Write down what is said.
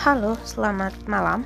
Halo, selamat malam.